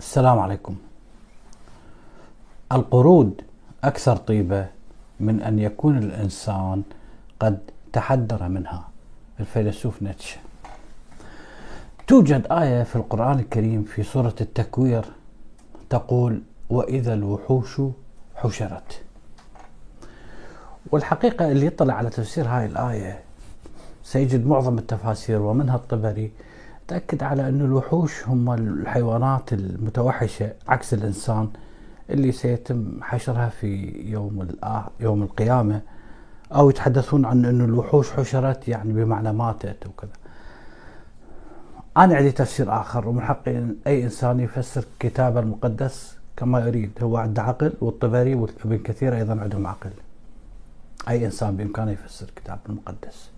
السلام عليكم. القرود أكثر طيبة من أن يكون الإنسان قد تحدر منها. الفيلسوف نيتشه. توجد آية في القرآن الكريم في سورة التكوير تقول وإذا الوحوش حشرت. والحقيقة اللي يطلع على تفسير هاي الآية سيجد معظم التفاسير ومنها الطبري تأكد على أن الوحوش هم الحيوانات المتوحشة عكس الإنسان اللي سيتم حشرها في يوم يوم القيامة أو يتحدثون عن أن الوحوش حشرت يعني بمعنى ماتت وكذا أنا عندي تفسير آخر ومن حق أي إنسان يفسر كتاب المقدس كما يريد هو عنده عقل والطبري وابن كثير أيضا عندهم عقل. أي إنسان بإمكانه يفسر كتاب المقدس.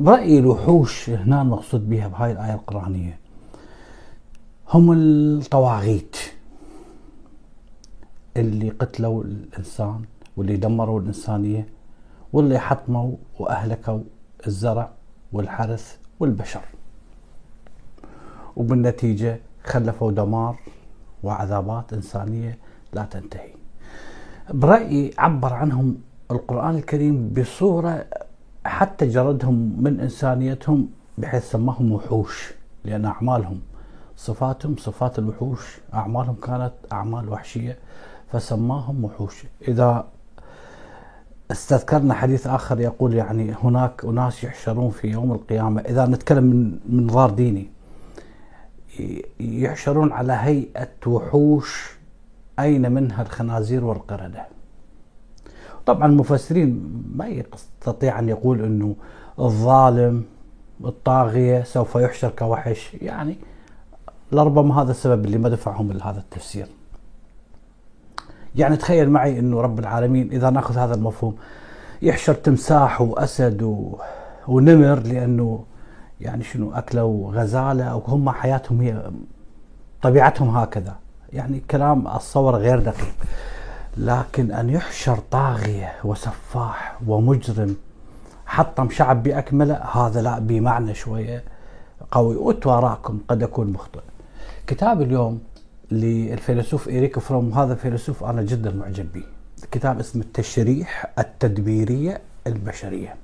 برأيي الوحوش هنا المقصود بها بهاي الآية القرآنية. هم الطواغيت اللي قتلوا الإنسان واللي دمروا الإنسانية واللي حطموا وأهلكوا الزرع والحرث والبشر. وبالنتيجة خلفوا دمار وعذابات إنسانية لا تنتهي. برأيي عبر عنهم القرآن الكريم بصورة حتى جردهم من إنسانيتهم بحيث سماهم وحوش لأن أعمالهم صفاتهم صفات الوحوش أعمالهم كانت أعمال وحشية فسماهم وحوش. إذا استذكرنا حديث آخر يقول يعني هناك أناس يحشرون في يوم القيامة. إذا نتكلم من منظار ديني يحشرون على هيئة وحوش أين منها الخنازير والقردة؟ طبعا المفسرين ما يستطيع أن يقول أنه الظالم الطاغية سوف يحشر كوحش. يعني لربما هذا السبب اللي ما دفعهم لهذا التفسير. يعني تخيل معي أنه رب العالمين إذا نأخذ هذا المفهوم يحشر تمساح وأسد و... ونمر لأنه يعني شنو أكلوا غزالة أو هم حياتهم هي طبيعتهم هكذا. يعني كلام الصور غير دقيق. لكن أن يحشر طاغية وسفاح ومجرم حطم شعب بأكمله هذا لا بمعنى شوية قوي. وتواراكم قد أكون مخطئ. كتاب اليوم للفيلسوف إيريك فروم هذا فيلسوف أنا جدا معجب به. كتاب اسمه التشريح التدبيرية البشرية.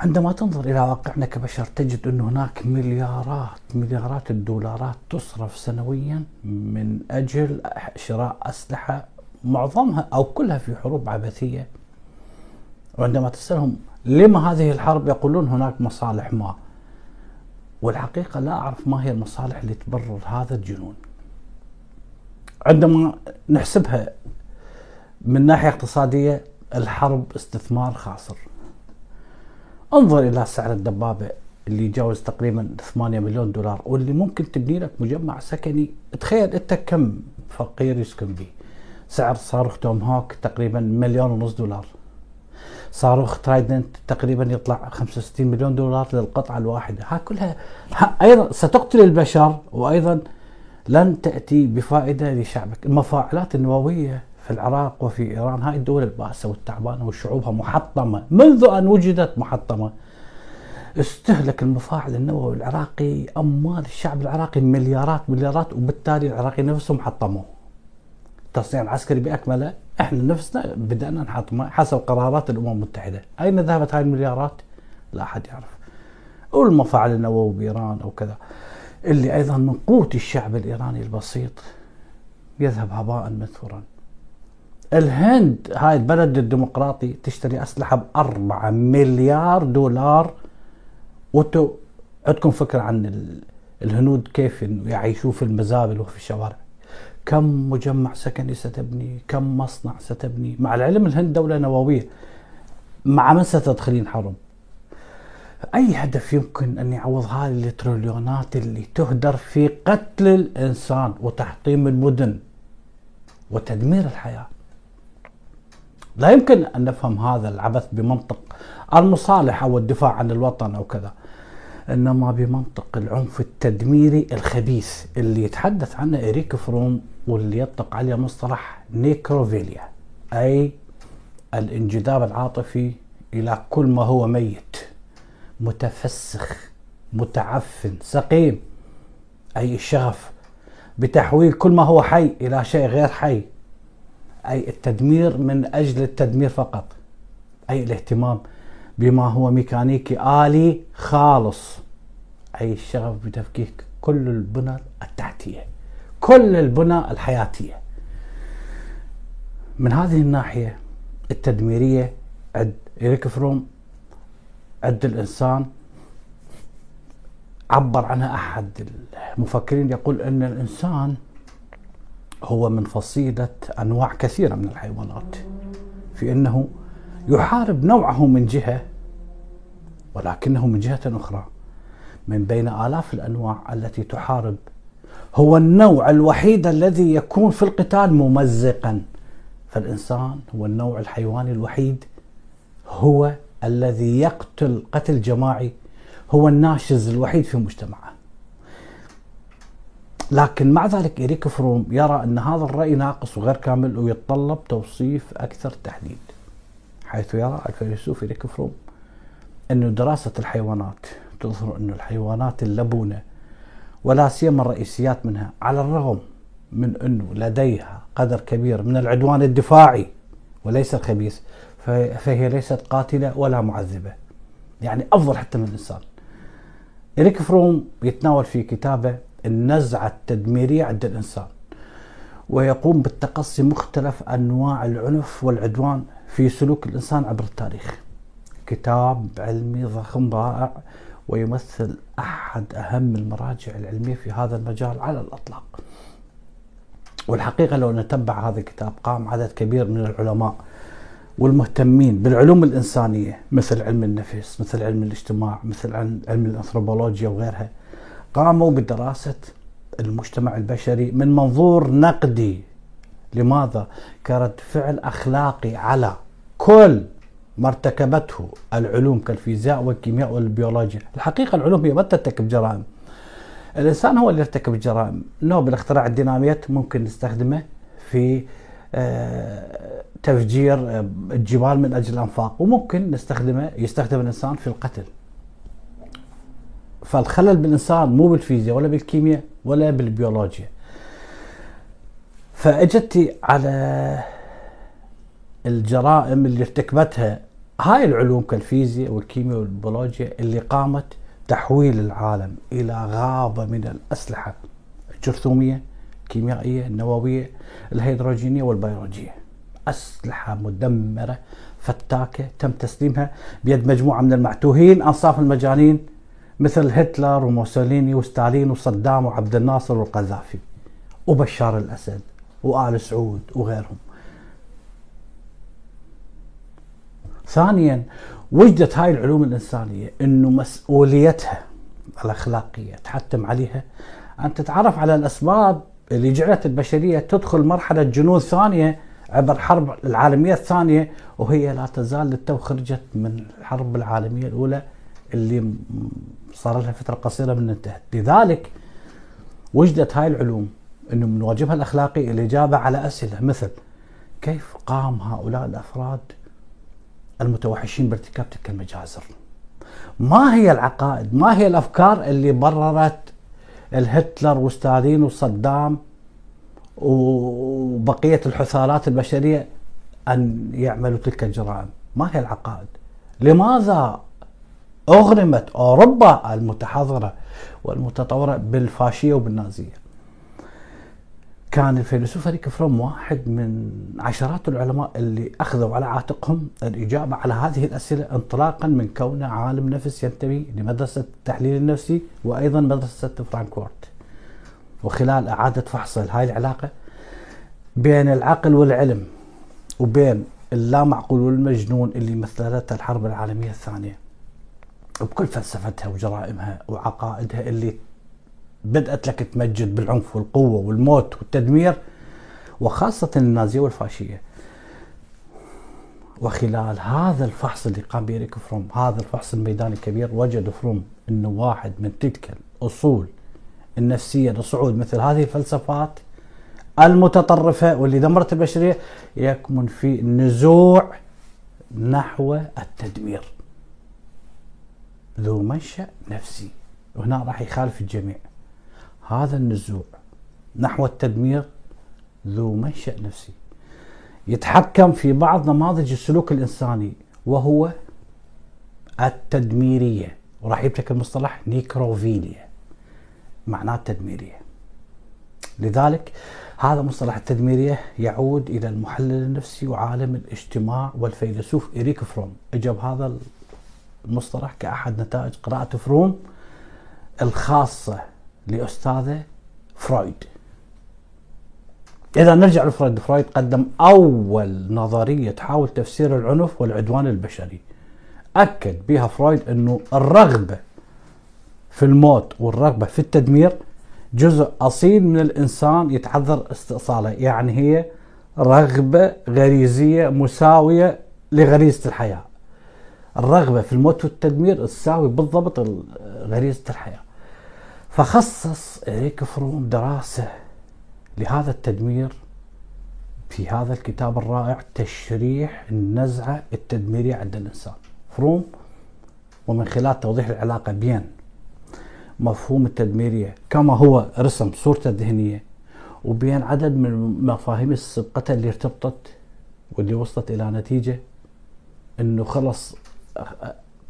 عندما تنظر إلى واقعنا كبشر تجد أن هناك مليارات مليارات الدولارات تصرف سنويا من أجل شراء أسلحة معظمها أو كلها في حروب عبثية. وعندما تسألهم لما هذه الحرب يقولون هناك مصالح ما. والحقيقة لا أعرف ما هي المصالح اللي تبرر هذا الجنون. عندما نحسبها من ناحية اقتصادية الحرب استثمار خاسر. انظر إلى سعر الدبابة اللي يجاوز تقريبا 8 مليون دولار واللي ممكن تبني لك مجمع سكني. تخيل أنت كم فقير يسكن به سعر صاروخ توماهوك تقريبا مليون ونص دولار. صاروخ ترايدنت تقريبا يطلع 65 مليون دولار للقطعة الواحدة. ها كلها ها أيضا ستقتل البشر وأيضا لن تأتي بفائدة لشعبك. المفاعلات النووية في العراق وفي إيران هاي الدول البائسه والتعبانة وشعوبها محطمة منذ أن وجدت محطمة. استهلك المفاعل النووي العراقي أموال الشعب العراقي مليارات مليارات وبالتالي العراقيين نفسهم حطموه التصنيع العسكري بأكمله إحنا نفسنا بدأنا نحطمه حسب قرارات الأمم المتحدة. أين ذهبت هاي المليارات؟ لا أحد يعرف. والمفاعل النووي بإيران أو كذا. اللي أيضا من قوت الشعب الإيراني البسيط يذهب هباء منثورا الهند هاي البلد الديمقراطي تشتري أسلحة ب 4 مليار دولار. وأنتم عندكم فكرة عن الهنود كيف يعيشوا في المزابل وفي الشوارع؟ كم مجمع سكني ستبني كم مصنع ستبني؟ مع العلم الهند دولة نووية. مع من ستدخلين حرب أي هدف يمكن أن يعوض هذه التريليونات اللي تهدر في قتل الإنسان وتحطيم المدن وتدمير الحياة؟ لا يمكن أن نفهم هذا العبث بمنطق المصالح أو الدفاع عن الوطن أو كذا إنما بمنطق العنف التدميري الخبيث اللي يتحدث عنه إريك فروم واللي يطلق عليه مصطلح نيكروفيليا أي الانجذاب العاطفي إلى كل ما هو ميت متفسخ متعفن سقيم أي الشغف بتحويل كل ما هو حي إلى شيء غير حي. أي التدمير من أجل التدمير فقط. أي الاهتمام بما هو ميكانيكي آلي خالص. أي الشغف بتفكيك كل البنى التحتية كل البنى الحياتية. من هذه الناحية التدميرية عند إريك فروم عند الإنسان عبر عنها أحد المفكرين يقول أن الإنسان هو من فصيلة أنواع كثيرة من الحيوانات في أنه يحارب نوعه من جهة ولكنه من جهة أخرى من بين آلاف الأنواع التي تحارب. هو النوع الوحيد الذي يكون في القتال ممزقا. فالإنسان هو النوع الحيواني الوحيد هو الذي يقتل قتل جماعي هو الناشز الوحيد في مجتمعه. لكن مع ذلك إريك فروم يرى أن هذا الرأي ناقص وغير كامل ويتطلب توصيف أكثر تحديد حيث يرى الفيلسوف إريك فروم أن دراسة الحيوانات تظهر أن الحيوانات اللبونة ولا سيما الرئيسيات منها على الرغم من أنه لديها قدر كبير من العدوان الدفاعي وليس الخبيث فهي ليست قاتلة ولا معذبة يعني أفضل حتى من الإنسان. إريك فروم يتناول في كتابه النزعة التدميرية عند الإنسان. ويقوم بالتقصي مختلف أنواع العنف والعدوان في سلوك الإنسان عبر التاريخ. كتاب علمي ضخم رائع ويمثل أحد أهم المراجع العلمية في هذا المجال على الأطلاق. والحقيقة لو نتبع هذا الكتاب قام عدد كبير من العلماء والمهتمين بالعلوم الإنسانية مثل علم النفس مثل علم الاجتماع مثل علم الأنثروبولوجيا وغيرها قاموا بدراسة المجتمع البشري من منظور نقدي. لماذا؟ كرد فعل أخلاقي على كل ما ارتكبته العلوم كالفيزياء والكيمياء والبيولوجيا. الحقيقة العلوم هي ما ترتكب جرائم. الإنسان هو اللي يرتكب الجرائم. نوبل اختراع الديناميت ممكن نستخدمه في آه، تفجير آه، الجبال من أجل الأنفاق وممكن نستخدمه يستخدم الإنسان في القتل. فالخلل بالإنسان مو بالفيزياء ولا بالكيمياء ولا بالبيولوجيا. فاجت على الجرائم اللي ارتكبتها هاي العلوم كالفيزياء والكيمياء والبيولوجيا اللي قامت تحويل العالم إلى غابة من الأسلحة الجرثومية الكيميائيه النوويه الهيدروجينية والبيولوجية. أسلحة مدمرة فتاكة تم تسليمها بيد مجموعة من المعتوهين أنصاف المجانين. مثل هتلر وموسوليني وستالين وصدام وعبد الناصر والقذافي وبشار الأسد وآل سعود وغيرهم. ثانيا وجدت هاي العلوم الإنسانية أنه مسؤوليتها الأخلاقية تحتم عليها. أن تتعرف على الأسباب اللي جعلت البشرية تدخل مرحلة جنون ثانية عبر الحرب العالمية الثانية وهي لا تزال للتو خرجت من الحرب العالمية الأولى اللي صار لها فترة قصيرة من انتهت لذلك وجدت هاي العلوم إنه من واجبها الأخلاقي الاجابه على أسئلة مثل كيف قام هؤلاء الأفراد المتوحشين بارتكاب تلك المجازر؟ ما هي العقائد؟ ما هي الأفكار اللي بررت لهتلر وستالين وصدام وبقية الحثالات البشرية أن يعملوا تلك الجرائم؟ ما هي العقائد؟ لماذا أغرمت أوروبا المتحضرة والمتطورة بالفاشية وبالنازية؟ كان الفيلسوف إريك فروم واحد من عشرات العلماء اللي أخذوا على عاتقهم الإجابة على هذه الأسئلة انطلاقا من كونه عالم نفس ينتمي لمدرسة التحليل النفسي وأيضا مدرسة فرانكفورت وخلال إعادة فحص هاي العلاقة بين العقل والعلم وبين اللامعقول والمجنون اللي مثلتها الحرب العالمية الثانية وبكل فلسفتها وجرائمها وعقائدها اللي بدأت لك تمجد بالعنف والقوة والموت والتدمير وخاصة النازية والفاشية. وخلال هذا الفحص اللي قام به فروم هذا الفحص الميداني الكبير وجد فروم أنه واحد من تلك الأصول النفسية لصعود مثل هذه الفلسفات المتطرفة واللي دمرت البشرية يكمن في نزوع نحو التدمير. ذو منشأ نفسي. وهنا راح يخالف الجميع. هذا النزوع نحو التدمير ذو منشأ نفسي. يتحكم في بعض نماذج السلوك الإنساني وهو التدميرية. وراح يبتكر مصطلح نيكروفيليا معناه تدميرية لذلك هذا مصطلح التدميرية يعود إلى المحلل النفسي وعالم الاجتماع والفيلسوف إريك فروم. اجى بهذا المصطلح كأحد نتائج قراءة فروم الخاصة لأستاذه فرويد. إذا نرجع لفرويد. فرويد قدم أول نظرية تحاول تفسير العنف والعدوان البشري. أكد بها فرويد أنه الرغبة في الموت والرغبة في التدمير جزء أصيل من الإنسان يتعذر استئصاله يعني هي رغبة غريزية مساوية لغريزة الحياة. الرغبة في الموت والتدمير تساوي بالضبط غريزة الحياة. فخصص إريك فروم دراسة لهذا التدمير في هذا الكتاب الرائع تشريح النزعة التدميرية عند الإنسان. فروم ومن خلال توضيح العلاقة بين مفهوم التدميرية كما هو رسم صورته الذهنية وبين عدد من المفاهيم السابقة اللي ارتبطت واللي وصلت إلى نتيجة أنه خلص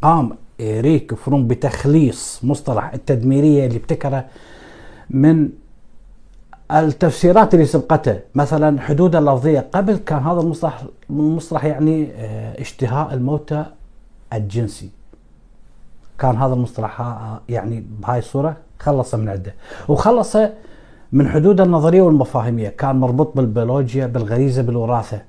قام إريك فروم بتخليص مصطلح التدميرية اللي ابتكره من التفسيرات اللي سبقته. مثلا حدود اللفظية. قبل كان هذا المصطلح المصطلح يعني آه، اشتهاء الموتى الجنسي. كان هذا المصطلح يعني بهاي الصورة خلص من عنده. وخلص من حدود النظرية والمفاهيمية. كان مربوط بالبيولوجيا بالغريزة بالوراثة.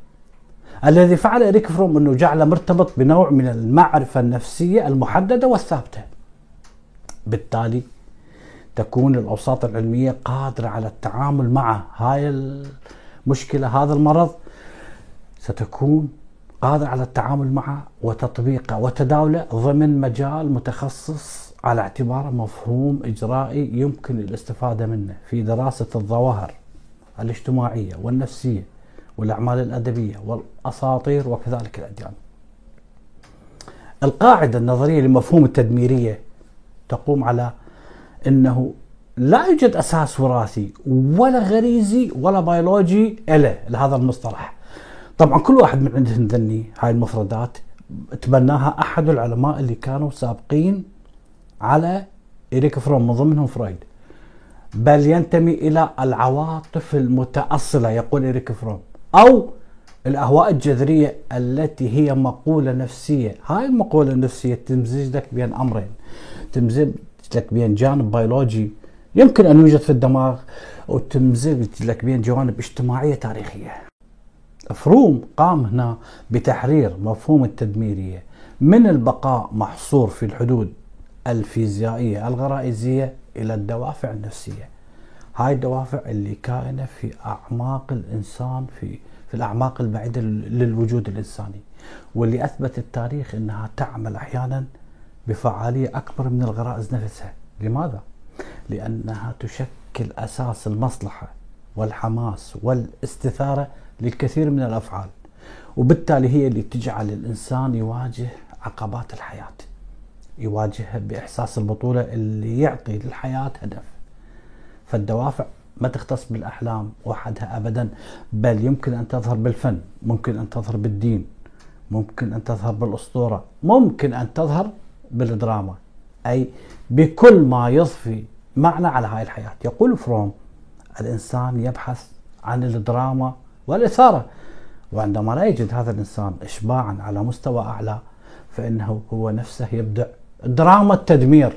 الذي فعل إريك فروم أنه جعله مرتبط بنوع من المعرفة النفسية المحددة والثابتة. بالتالي تكون الأوساط العلمية قادرة على التعامل مع هاي المشكلة هذا المرض. ستكون قادر على التعامل معه وتطبيقه وتداولة ضمن مجال متخصص على اعتباره مفهوم إجرائي يمكن الاستفادة منه في دراسة الظواهر الاجتماعية والنفسية. والأعمال الأدبية والأساطير وكذلك الأديان. القاعدة النظرية لمفهوم التدميرية تقوم على أنه لا يوجد أساس وراثي ولا غريزي ولا بيولوجي له لهذا المصطلح. طبعا كل واحد من عندهم ذني هاي المفردات. تبناها أحد العلماء اللي كانوا سابقين على إريك فروم من ضمنهم فرويد. بل ينتمي إلى العواطف المتأصلة يقول إريك فروم. أو الأهواء الجذرية التي هي مقولة نفسية. هاي المقولة النفسية تمزج لك بين أمرين. تمزج لك بين جانب بيولوجي يمكن أن يوجد في الدماغ وتمزج لك بين جوانب اجتماعية تاريخية. فروم قام هنا بتحرير مفهوم التدميرية. من البقاء محصور في الحدود الفيزيائية الغرائزية إلى الدوافع النفسية. هاي الدوافع اللي كائنة في أعماق الإنسان في في الأعماق البعيدة للوجود الإنساني واللي أثبت التاريخ أنها تعمل أحيانا بفعالية أكبر من الغرائز نفسها لماذا؟ لأنها تشكل أساس المصلحة والحماس والاستثارة للكثير من الأفعال وبالتالي هي اللي تجعل الإنسان يواجه عقبات الحياة يواجهها بإحساس البطولة اللي يعطي للحياة هدف فالدوافع ما تختص بالأحلام وحدها ابدا بل يمكن أن تظهر بالفن ممكن أن تظهر بالدين ممكن أن تظهر بالأسطورة ممكن أن تظهر بالدراما. أي بكل ما يضفي معنى على هاي الحياة. يقول فروم الإنسان يبحث عن الدراما والإثارة وعندما لا يجد هذا الإنسان إشباعا على مستوى أعلى فإنه هو نفسه يبدع دراما التدمير.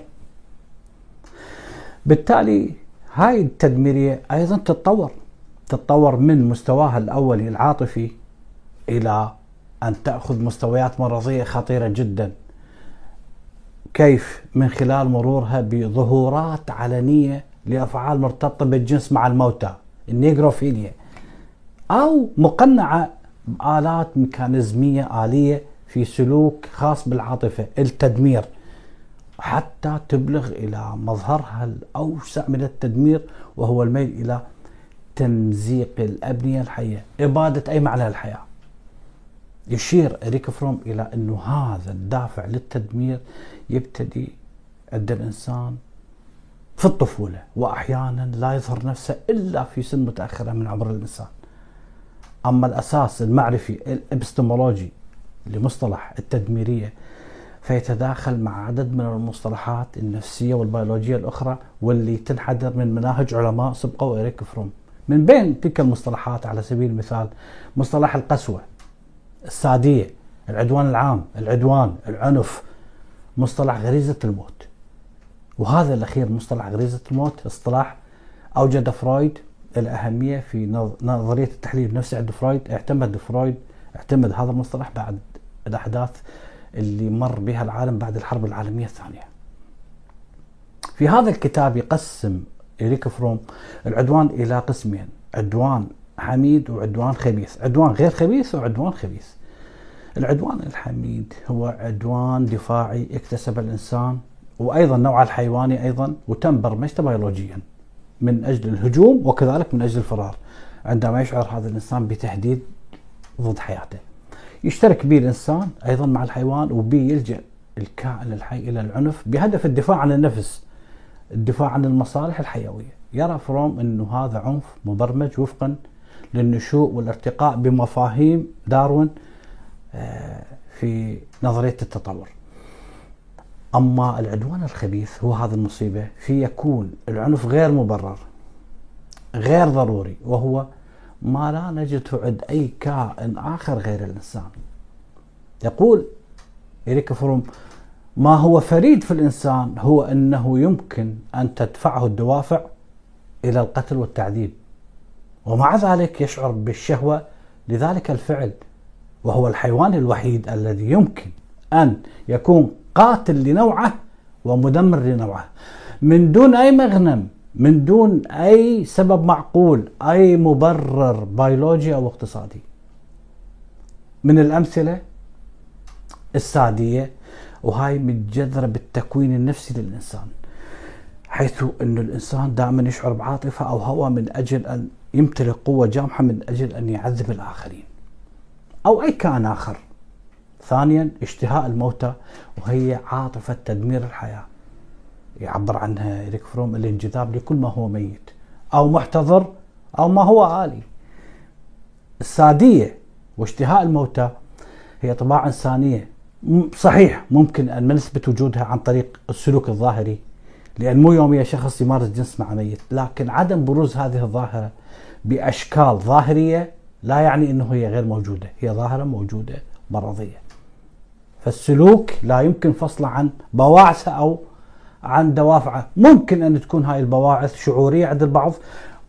بالتالي هاي التدميرية أيضا تتطور. تتطور من مستواها الأولي العاطفي إلى أن تأخذ مستويات مرضية خطيرة جدا. كيف؟ من خلال مرورها بظهورات علنية لأفعال مرتبطة بالجنس مع الموتى النيجروفيليا أو مقنعة بآلات ميكانيزمية آلية في سلوك خاص بالعاطفة التدمير. حتى تبلغ إلى مظهرها الأوسع من التدمير وهو الميل إلى تمزيق الأبنية الحية إبادة أي معنى للحياة. يشير إريك فروم إلى أنه هذا الدافع للتدمير يبتدي عند الإنسان في الطفولة وأحيانا لا يظهر نفسه إلا في سن متأخرة من عمر الإنسان. أما الأساس المعرفي الإبستمولوجي لمصطلح التدميرية فيتداخل مع عدد من المصطلحات النفسية والبيولوجية الأخرى واللي تنحدر من مناهج علماء سبقوا إريك فروم. من بين تلك المصطلحات على سبيل المثال مصطلح القسوة السادية العدوان العام العدوان العنف مصطلح غريزة الموت. وهذا الأخير مصطلح غريزة الموت اصطلاح أوجد فرويد الأهمية في نظرية التحليل النفسي عند فرويد. اعتمد فرويد اعتمد هذا المصطلح بعد الأحداث اللي مر بها العالم بعد الحرب العالمية الثانية. في هذا الكتاب يقسم إريك فروم العدوان إلى قسمين عدوان حميد وعدوان خبيث. عدوان غير خبيث وعدوان خبيث. العدوان الحميد هو عدوان دفاعي اكتسبه الإنسان وأيضا نوع الحيواني أيضا وتم برمجته بيولوجيا من أجل الهجوم وكذلك من أجل الفرار عندما يشعر هذا الإنسان بتهديد ضد حياته. يشترك به الإنسان أيضا مع الحيوان وبي يلجأ الكائن الحي إلى العنف بهدف الدفاع عن النفس الدفاع عن المصالح الحيوية. يرى فروم أنه هذا عنف مبرمج وفقا للنشوء والارتقاء بمفاهيم داروين آه، في نظرية التطور. أما العدوان الخبيث هو هذا المصيبة في يكون العنف غير مبرر غير ضروري وهو ما لا نجده عند أي كائن آخر غير الإنسان. يقول إريك فروم ما هو فريد في الإنسان هو أنه يمكن أن تدفعه الدوافع إلى القتل والتعذيب. ومع ذلك يشعر بالشهوة لذلك الفعل وهو الحيوان الوحيد الذي يمكن أن يكون قاتل لنوعه ومدمر لنوعه. من دون أي مغنم من دون أي سبب معقول أي مبرر بيولوجي أو اقتصادي. من الأمثلة السادية وهاي متجذرة بالتكوين النفسي للإنسان. حيث أن الإنسان دائما يشعر بعاطفة أو هوى من أجل أن يمتلك قوة جامحة من أجل أن يعذب الآخرين. أو أي كائن آخر. ثانيا اشتهاء الموتى وهي عاطفة تدمير الحياة. يعبر عنها إريك فروم الانجذاب لكل ما هو ميت أو محتضر أو ما هو آلي السادية واشتهاء الموتى هي طباع إنسانية. صحيح ممكن أن نثبت وجودها عن طريق السلوك الظاهري لأن مو يوميا شخص يمارس جنس مع ميت لكن عدم بروز هذه الظاهرة بأشكال ظاهرية لا يعني أنه هي غير موجودة هي ظاهرة موجودة مرضية. فالسلوك لا يمكن فصله عن بواعثه أو عن دوافعه. ممكن أن تكون هاي البواعث شعورية عند البعض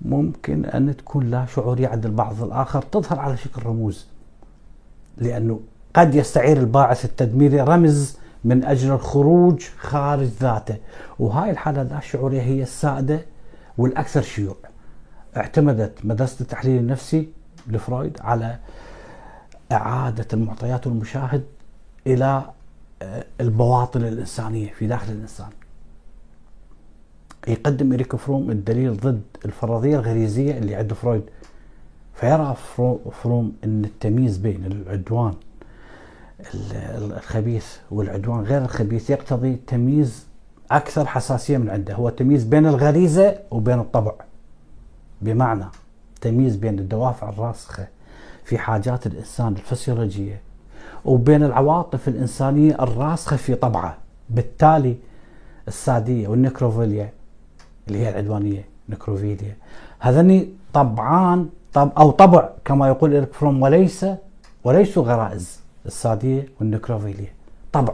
ممكن أن تكون لا شعورية عند البعض الآخر. تظهر على شكل رموز لأنه قد يستعير الباعث التدميري رمز من أجل الخروج خارج ذاته. وهاي الحالة لا شعورية هي السائدة والأكثر شيوع. اعتمدت مدرسة التحليل النفسي لفرويد على إعادة المعطيات والمشاهد إلى آه، البواطن الإنسانية في داخل الإنسان. يقدم إريك فروم الدليل ضد الفرضية الغريزية اللي عند فرويد. فيرى فروم أن التمييز بين العدوان الخبيث والعدوان غير الخبيث يقتضي تمييز أكثر حساسية من عنده. هو تمييز بين الغريزة وبين الطبع. بمعنى تمييز بين الدوافع الراسخة في حاجات الإنسان الفسيولوجية وبين العواطف الإنسانية الراسخة في طبعه. بالتالي السادية والنكروفيليا اللي هي العدوانية نكروفيليا هذني طبعان طب أو طبع كما يقول إيريك فروم وليس وليسوا غرائز السادية والنكروفيليا طبع.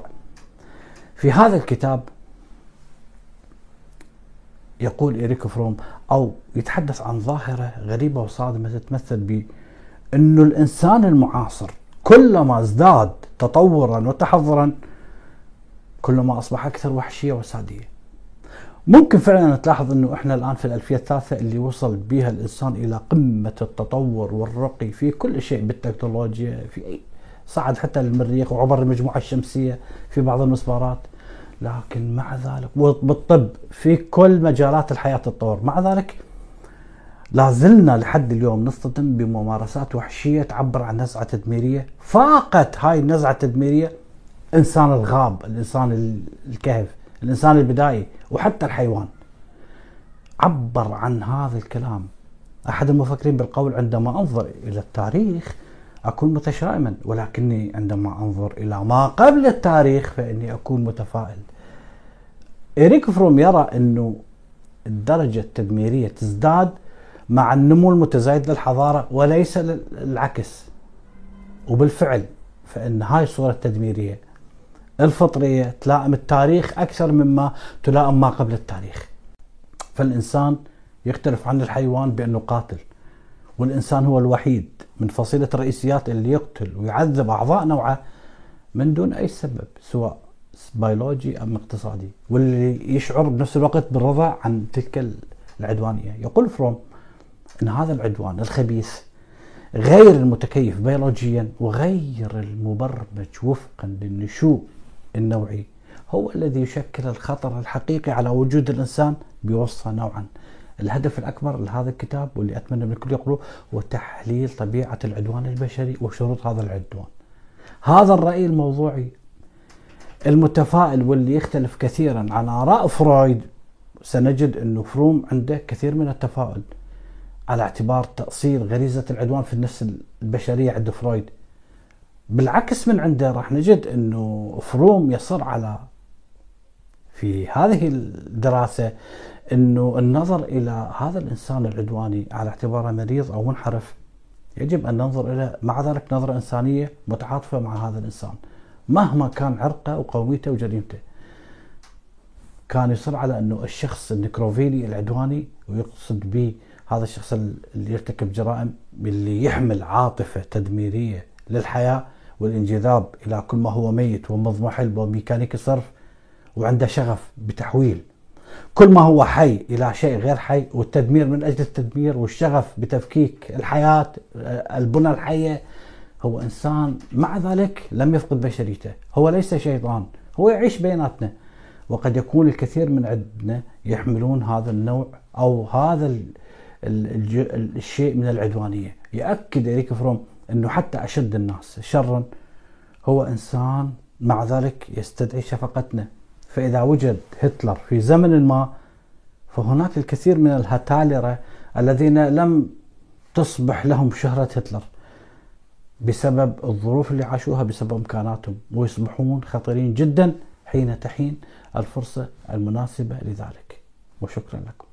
في هذا الكتاب يقول إيريك فروم أو يتحدث عن ظاهرة غريبة وصادمة تتمثل ب أنه الإنسان المعاصر كلما ازداد تطورا وتحضرا كلما أصبح أكثر وحشية وسادية ممكن فعلا تلاحظ إنه إحنا الآن في الألفية الثالثة اللي وصل بها الإنسان إلى قمة التطور والرقي في كل شيء بالتكنولوجيا في اي صعد حتى للمريخ وعبر المجموعة الشمسية في بعض المسبارات. لكن مع ذلك بالطب في كل مجالات الحياة تتطور. مع ذلك لا زلنا لحد اليوم نصطدم بممارسات وحشية تعبر عن نزعة تدميرية. فاقت هاي النزعة التدميرية إنسان الغاب الإنسان الكهف. الإنسان البدائي وحتى الحيوان. عبر عن هذا الكلام. أحد المفكرين بالقول عندما أنظر إلى التاريخ أكون متشائما ولكني عندما أنظر إلى ما قبل التاريخ فإني أكون متفائل. إريك فروم يرى أنه الدرجة التدميرية تزداد مع النمو المتزايد للحضارة وليس العكس وبالفعل فإن هاي الصورة التدميرية الفطرية تلائم التاريخ أكثر مما تلائم ما قبل التاريخ. فالإنسان يختلف عن الحيوان بأنه قاتل والإنسان هو الوحيد من فصيلة الرئيسيات اللي يقتل ويعذب أعضاء نوعه من دون أي سبب سواء بيولوجي أم اقتصادي واللي يشعر بنفس الوقت بالرضا عن تلك العدوانية. يقول فروم أن هذا العدوان الخبيث غير المتكيف بيولوجيا وغير المبرمج وفقا للنشوء النوعي. هو الذي يشكل الخطر الحقيقي على وجود الإنسان بوصفة نوعا. الهدف الأكبر لهذا الكتاب واللي أتمنى من الكل يقروه هو تحليل طبيعة العدوان البشري وشروط هذا العدوان. هذا الرأي الموضوعي المتفائل واللي يختلف كثيرا عن آراء فرويد. سنجد أنه فروم عنده كثير من التفاؤل على اعتبار تأصيل غريزة العدوان في النفس البشرية عند فرويد. بالعكس من عنده راح نجد أنه فروم يصر على في هذه الدراسة أنه النظر إلى هذا الإنسان العدواني على اعتباره مريض أو منحرف يجب أن ننظر إلى مع ذلك نظرة إنسانية متعاطفة مع هذا الإنسان مهما كان عرقه وقوميته وجريمته. كان يصر على أنه الشخص النكروفيلي العدواني ويقصد به هذا الشخص اللي يرتكب جرائم اللي يحمل عاطفة تدميرية للحياة والانجذاب إلى كل ما هو ميت ومضمحل وميكانيكي صرف وعنده شغف بتحويل. كل ما هو حي إلى شيء غير حي والتدمير من أجل التدمير والشغف بتفكيك الحياة البنى الحية. هو إنسان مع ذلك لم يفقد بشريته. هو ليس شيطان هو يعيش بيناتنا. وقد يكون الكثير من عندنا يحملون هذا النوع أو هذا الشيء من العدوانية. ياكد اريك فروم إنه حتى أشد الناس شرا هو إنسان مع ذلك يستدعي شفقتنا. فإذا وجد هتلر في زمن ما فهناك الكثير من الهتالرة الذين لم تصبح لهم شهرة هتلر بسبب الظروف اللي عاشوها بسبب إمكاناتهم ويصبحون خطيرين جدا حين تحين الفرصة المناسبة لذلك. وشكرا لكم.